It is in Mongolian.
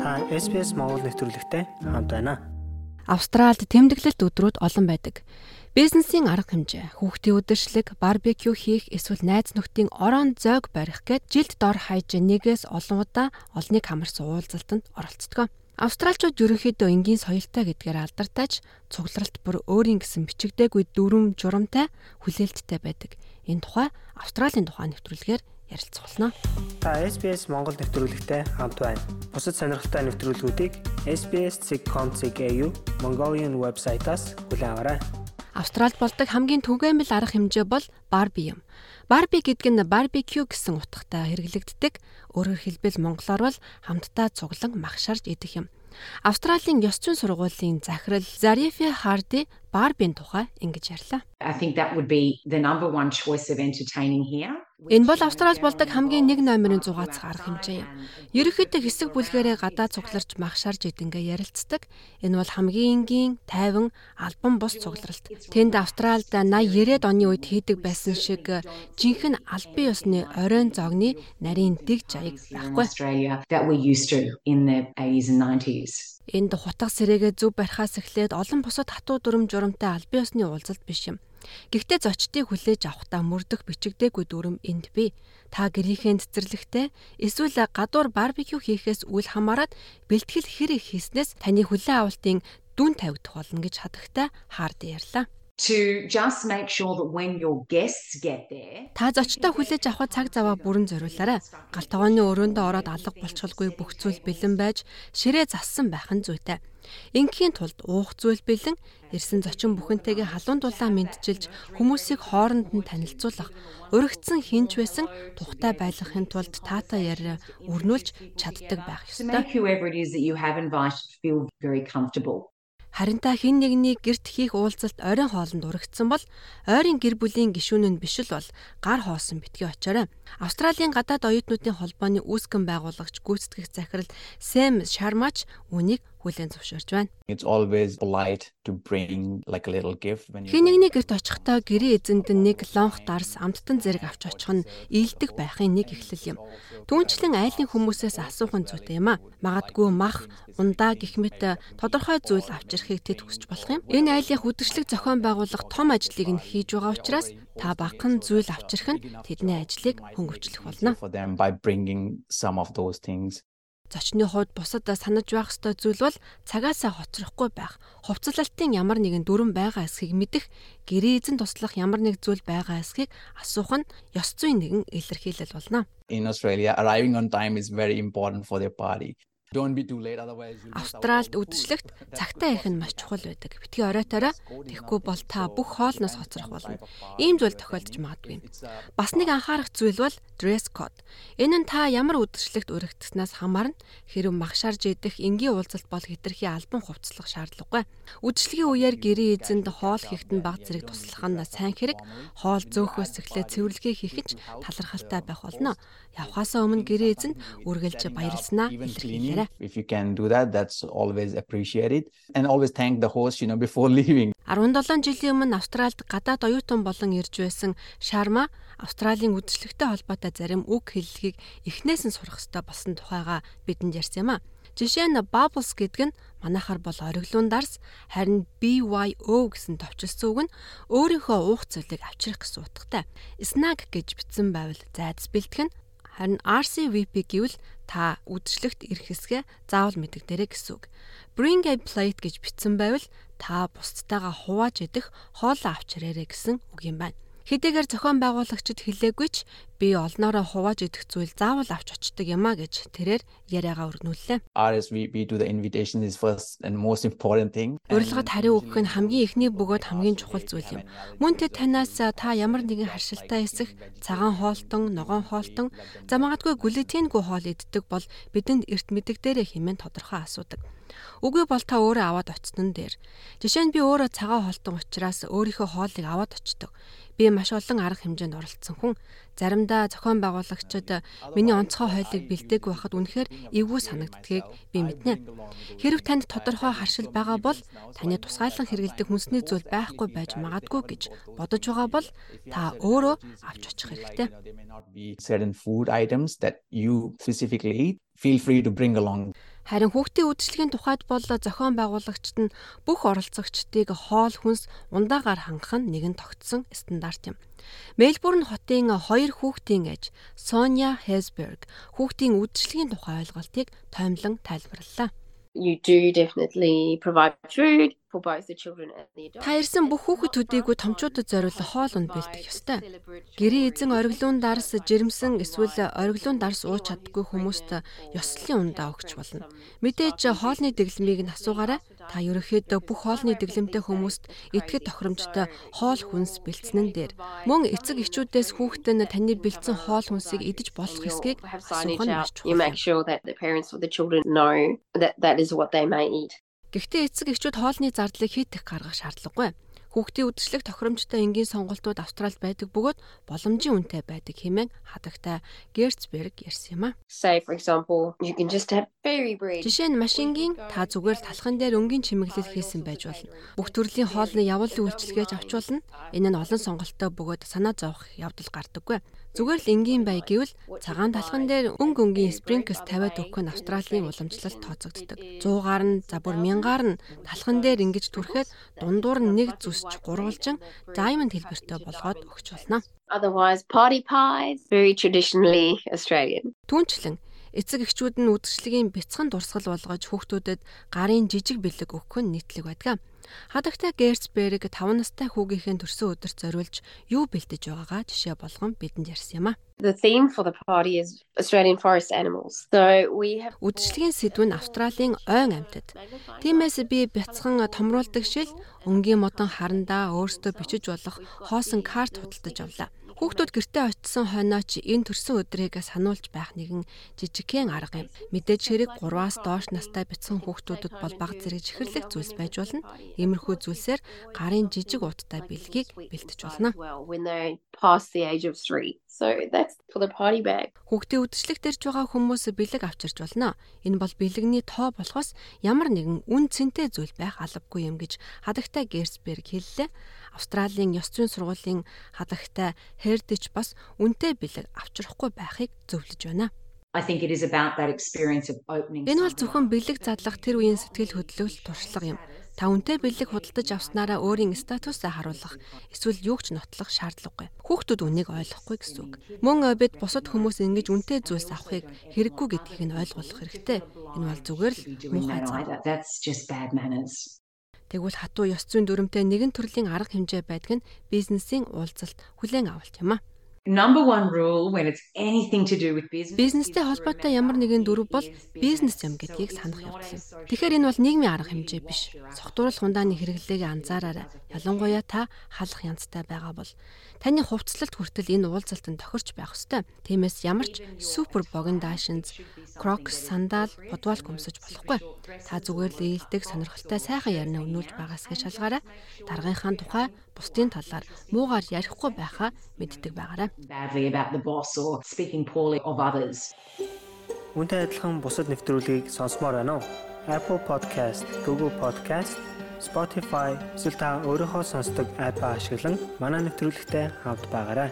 Та SBS Монгол нэвтрүүлэгтэй хамт байна. Австралид тэмдэглэлт өдрүүд олон байдаг. Бизнесийн арга хэмжээ, хүүхдийн үдшилэг, барбекю хийх эсвэл найз нөхдийн орон зойг барих гээд жилд дор хаяж нэгээс олон удаа олныг хамарсан уулзалтанд оролцдог. Австралчууд ерөнхийдөө энгийн соёлтой гэдгээр алдартай ч цугларалт бүр өөрийн гэсэн бичигдээгүй дүрм журамтай хүлээлттэй байдаг. Энэ тухай Австралийн тухай нэвтрүүлгээр ярилцуулна. Та SBS Монгол нэвтрүүлэгтэй хамт байна. Бусад сонирхолтой нэвтрүүлгүүдийг SBS.com.cg Mongolian вебсайтаас хүлээн аваарай. Австралид болдог хамгийн түгээмэл арга хэмжээ бол барби юм. Барби гэдэг нь барбекю гэсэн утгатай хэрэглэгддэг. Өөрөөр хэлбэл монголоор бол хамтдаа цуглан магшарж идэх юм. Австралийн ёс зүйн сургуулийн захирал Зарифи Харди Барбийн тухай ингэж ярьлаа. I think that would be the number one choice of entertaining here. Энэ бол Австралид болдог хамгийн нэг номерын зугаацах арга хэмжээ юм. Ерөнхийдөө хэсэг бүлгэрээ гадаа цугларч махшарж идэнгээ ярилцдаг. Энэ бол хамгийн энгийн, тайван, албан бус цугларалт. Тэнд Австралид 80 90-ад оны үед хийдэг байсан шиг жинхэнэ албан ёсны оройн зогны нарийн дэг жаяг байхгүй. Энд хутга сэрээгээ зөв барихаас эхлээд олон бусад хатуу дүрм журамтай албан ёсны уулзалт биш юм. Гэхдээ зочдыг хүлээж авахдаа мөрдөх бичигдээгүй дүрм энд бий. Та гэрийнхээ цэцэрлэгтээ эсвэл гадуур барбекю хийхээс үл хамааран бэлтгэл хэр их хийснээс таны хүлээн авалтын дүн тавигдах болно гэж хадагтай хаард ярьлаа to just make sure that when your guests get there та зочдоо хүлээж авах цаг заваа бүрэн зориулаарай. Гал тогооны өрөөндөө ороод алга болчихолгүй бүх зүйл бэлэн байж ширээ зассан байх нь зүйтэй. Ингийн тулд уух зүйл бэлэн ирсэн зочин бүхэнтэйгээ халуун дулаан мэдчилж хүмүүсийг хооронд нь танилцуулах, өргөцсөн хинж байсан тухтай байлгахын тулд таатай яриа өрнүүлж чаддаг байх ёстой. Харин та хэн нэгний герт хийх уулзалт оройн хоолнд урагдсан бол ойрын гэр бүлийн гишүүн нь биш л бол гар хоосон битгий очоорой. Австралийн гадаад оюутнуудын холбооны үүсгэн байгуулагч гүйцэтгэх захирал Сэм Шармач үнийг хүлээн зөвшөөрч байна. It's always polite to bring like a little gift when you Хин нэгний гэрт очихдоо гэрээ эзэнд нэг лонх дарс амттан зэрэг авч очих нь ийдэг байхын нэг эхлэл юм. Түүнчлэн айлын хүмүүсээс асуух нь зүйтэй юм а. Магадгүй мах, ундаа гэх мэт тодорхой зүйл авчирхийг тэд хүсч болох юм. Энэ айлын хөдөлгчлэг зохион байгуулах том ажлыг нь хийж байгаа учраас та бахан зүйл авчирх нь тэдний ажлыг хөнгөвчлөх болно зочны хувьд бусад санаж байх ёстой зүйл бол цагаасаа хоцрохгүй байх, хувцлалтын ямар нэгэн дүрэн байгаа эсхийг мэдэх, гэрээ эзэн туслах ямар нэг зүйл байгаа эсхийг асуух нь ёс зүйн нэгэн илэрхийлэл болно. In Australia, arriving on time is very important for their party. Австралид үдшилэгт цагтаа ирэх нь маш чухал байдаг. Битгий оройтойроо тэгэхгүй бол та бүх хоолноос хоцрох болно. Ийм зүйл тохиолдож магадгүй. Бас нэг анхаарах зүйл бол dress code. Энэ нь та ямар үдшилэгт өргөгдснээс хамаарна. Хэрв магшаарж идэх энгийн уулзалт бол хэтэрхий албан хувцлах шаардлагагүй. Үдшилгийн үеэр гэрээ эзэнд хоол хийхэд нь баг зэрэг туслах нь сайн хэрэг. Хоол зөөхөөс эхлээд цэвэрлэгээ хийх нь талархалтай байх болно. Явхаасаа өмнө гэрээ эзэнд үргэлж баярлснаа илэрхийлээрэй байна. If you can do that that's always appreciated and always thank the host you know before leaving. 17 жилийн өмнө Австральд гадаад оюутан болон ирж байсан Шарма Австралийн үдшилтэй холбоотой зарим үг хэллэгийг эхнээс нь сурах хэрэгтэй болсон тухайга бидэнд ярьсан юм а. Жишээ нь bubbles гэдэг нь манайхаар бол ориглуун дарс харин BYO гэсэн товчлсон үг нь өөрийнхөө уух зүйлийг авчрах гэсэн утгатай. Snack гэж бичсэн байвал зайдас бэлтгэх нь Харин RCVP гэвэл та үдшилтэд ирэх хэсгээ заавал мэдэгдэрэй гэсэн үг. Bring a plate гэж бичсэн байвал та бусдтайгаа хувааж идэх хоолоо авч ирээрэй гэсэн үг юм байна. Хэдийгээр зохион байгуулагчид хэлээгүй ч би олноороо хувааж идэх зүйл заавал авч очдөг юм а гэж тэрээр яриагаа өргнүүллээ. RSVP to the invitation is first and most important thing. Урилгад хариу өгөх нь хамгийн эхний бөгөөд хамгийн чухал зүйл юм. Мөн тэд танаас та ямар нэгэн харшилтай эсэх, цагаан хоолтон, ногоон хоолтон, за магадгүй глютенгүй хоол иддэг бол бидэнд эрт мэддэг дээрээ хэмээн тодорхой асуудаг. Үгүй бол та өөрөө аваад очсон нь дээр. Жишээ нь би өөрөө цагаан хоолтон учраас өөрийнхөө хоолыг аваад очдог. Би маш олон арга хэмжээнд оролцсон хүн. Заримдаа зохион байгуулагчид миний онцгой хойлыг бэлдээгүй байхад үнэхээр эвгүй санагддгийг би мэднэ. Хэрв танд тодорхой харшил байгаа бол таны тусгайлан хэрэгэлдэг хүнсний зүйл байхгүй байж магадгүй гэж бодож байгаа бол та өөрөө авч очих хэрэгтэй. certain food items that you specifically eat feel free to bring along Харин хүүхдийн үдшилгийн тухайд бол зохион байгуулагчид нь бүх оролцогчдыг хоол хүнс ундаагаар хангах нь нэгэн тогтсон стандарт юм. Мельбурн хотын хоёр хүүхдийн ээж Соня Хесберг хүүхдийн үдшилгийн тухай ойлголтыг тоомлон тайлбарллаа. You do definitely provide food Та ирсэн бүх хүүхэд төдийгүй томчуудад зориулсан хоол унд бэлдэх ёстой. Гэрийн эзэн ориглуун дарс жирэмсэн эсвэл ориглуун дарс ууж чаддгүй хүмүүст ёслолын ундаа өгч болно. Мэдээж хоолны дэглэмийг нь асуугаарай. Та ерөнхийдөө бүх хоолны дэглэмтэй хүмүүст итгэж тохиромжтой хоол хүнс бэлдсэн нь дээр. Мөн эцэг эхчүүдээс хүүхэд нь таны бэлдсэн хоол хүнсийг идэж болох эсэхийг асуух нь маш чухал. Гэхдээ эцэг эхчүүд хоолны зардлыг хит их гаргах шаардлагагүй. Хүүхдийн үдшилэг тохиромжтой энгийн сонголтууд Австралид байдаг бөгөөд боломжийн үнэтэй байдаг хэмээн хадагтай Герцберг ярьсан юм а. Жишээ нь машингийн та зүгээр талхан дээр өнгийн чимэглэл хийсэн байж болно. Бүх төрлийн хоолны явуулын үйлчилгээж авч болно. Энэ нь олон сонголттой бөгөөд санаа зовох явдал гардаггүй. Зүгээр л энгийн бай гэвэл цагаан талхан дээр өнг өнгийн спринклс тавиад өгөх нь Австралийн уламжлалт тооцогддог. 100-аар нь за бүр 1000-аар нь талхан дээр ингэж түрхэд дундуур нь нэг зүсч гурвалжин diamond хэлбэртэй болгоод өгч болно. Otherwise, party pies, very traditionally Australian. Түүнчлэн эцэг эхчүүд нь үдшилгийн бяцхан дурсгал болгож хүүхдүүдэд гарын жижиг бэлэг өгөх нь нийтлэг байдаг. Хадагтай Герцберг 5 настай хүүгийнхээ төрсөн өдөрт зориулж юу бэлдэж байгаагаа жишээ болгон бидэнд ярьсан юм а. The theme for the party is Australian forest animals. So we have Үдшилгийн сэдв нь Австралийн ойн амьтад. Тиймээс би бяцхан томруулдаг шил өнгийн модон харандаа өөрсдөө бичиж болох хоосон карт худалдаж авлаа. Хүүхдүүд гэртээ очисон хойноо ч энэ төрсөн өдрийг сануулж байх нэгэн жижигхэн арга юм. Мэдээж хэрэг 3-аас доош настай бяцхан хүүхдүүдэд бол баг зэрэг чихэрлэх зүйлс байж болно. Иймэрхүү зүйлсээр гарын жижиг уттай бэлгийг бэлтэж болно. well when they pass the age of 3. So that's for the party bag. Хүүхдийн үдшилтэд ирж байгаа хүмүүс бэлэг авчирч болно. Энэ бол бэлэгний тоо болохоос ямар нэгэн үн цэнтэй зүйл байх албагүй юм гэж хадагтай Герцберг хэллээ. Австралийн ёс зүйн сургуулийн хадагтай Heritage бас үнэтэй бэлэг авчрахгүй байхыг зөвлөж байна. Энэ бол зөвхөн бэлэг задлах тэр үеийн сэтгэл хөдлөл туршлага юм. Та үнтэй бэлэг худалдаж авснараа өөрийн статусаа харуулах эсвэл юу ч нотлох шаардлагагүй. Хүүхдүүд үнийг ойлгохгүй гэсэн үг. Мөн бид бусад хүмүүс ингэж үнтэй зүйлс авахыг хэрэггүй гэдгийг нь ойлгох хэрэгтэй. Энэ бол зүгээр л муухай that Тэгвэл хатуу ёс зүйн дүрмтэй нэгэн төрлийн арга хэмжээ байдаг нь бизнесийн уулзалт хүлээн авалт юм а. Number one rule when it's anything to do with business. Бизнестэй холбоотой ямар нэгэн дүрв бол бизнес юм гэдгийг санах явдал юм. Тэгэхээр энэ бол нийгмийн арга хэмжээ биш. Согтууруулах хундааны хэрэглээг анзаараарай. Ялангуяа та халах янзтай байгаа бол таны хувцлалт хүртэл энэ уулзалтанд тохирч байх ёстой. Тиймээс ямар ч супер богиндашинз, крокс, сандал, бодвал гүмсэж болохгүй. Та зүгээр л ээлдэг сонирхолтой сайхан ярина өнүүлж байгаас гэж шалгаарай. Даргынхаа тухай бусдын талаар муугаар ярихгүй байхаа мэддэг байгаарай. Үүнтэй адилхан бусад нэвтрүүлгийг сонсомоор байна уу? Apple Podcast, Google Podcast, Spotify эсвэл та өөрийнхөө сонсдог апп ашиглан манай нэвтрүүлэгтэй хавд байгаарай.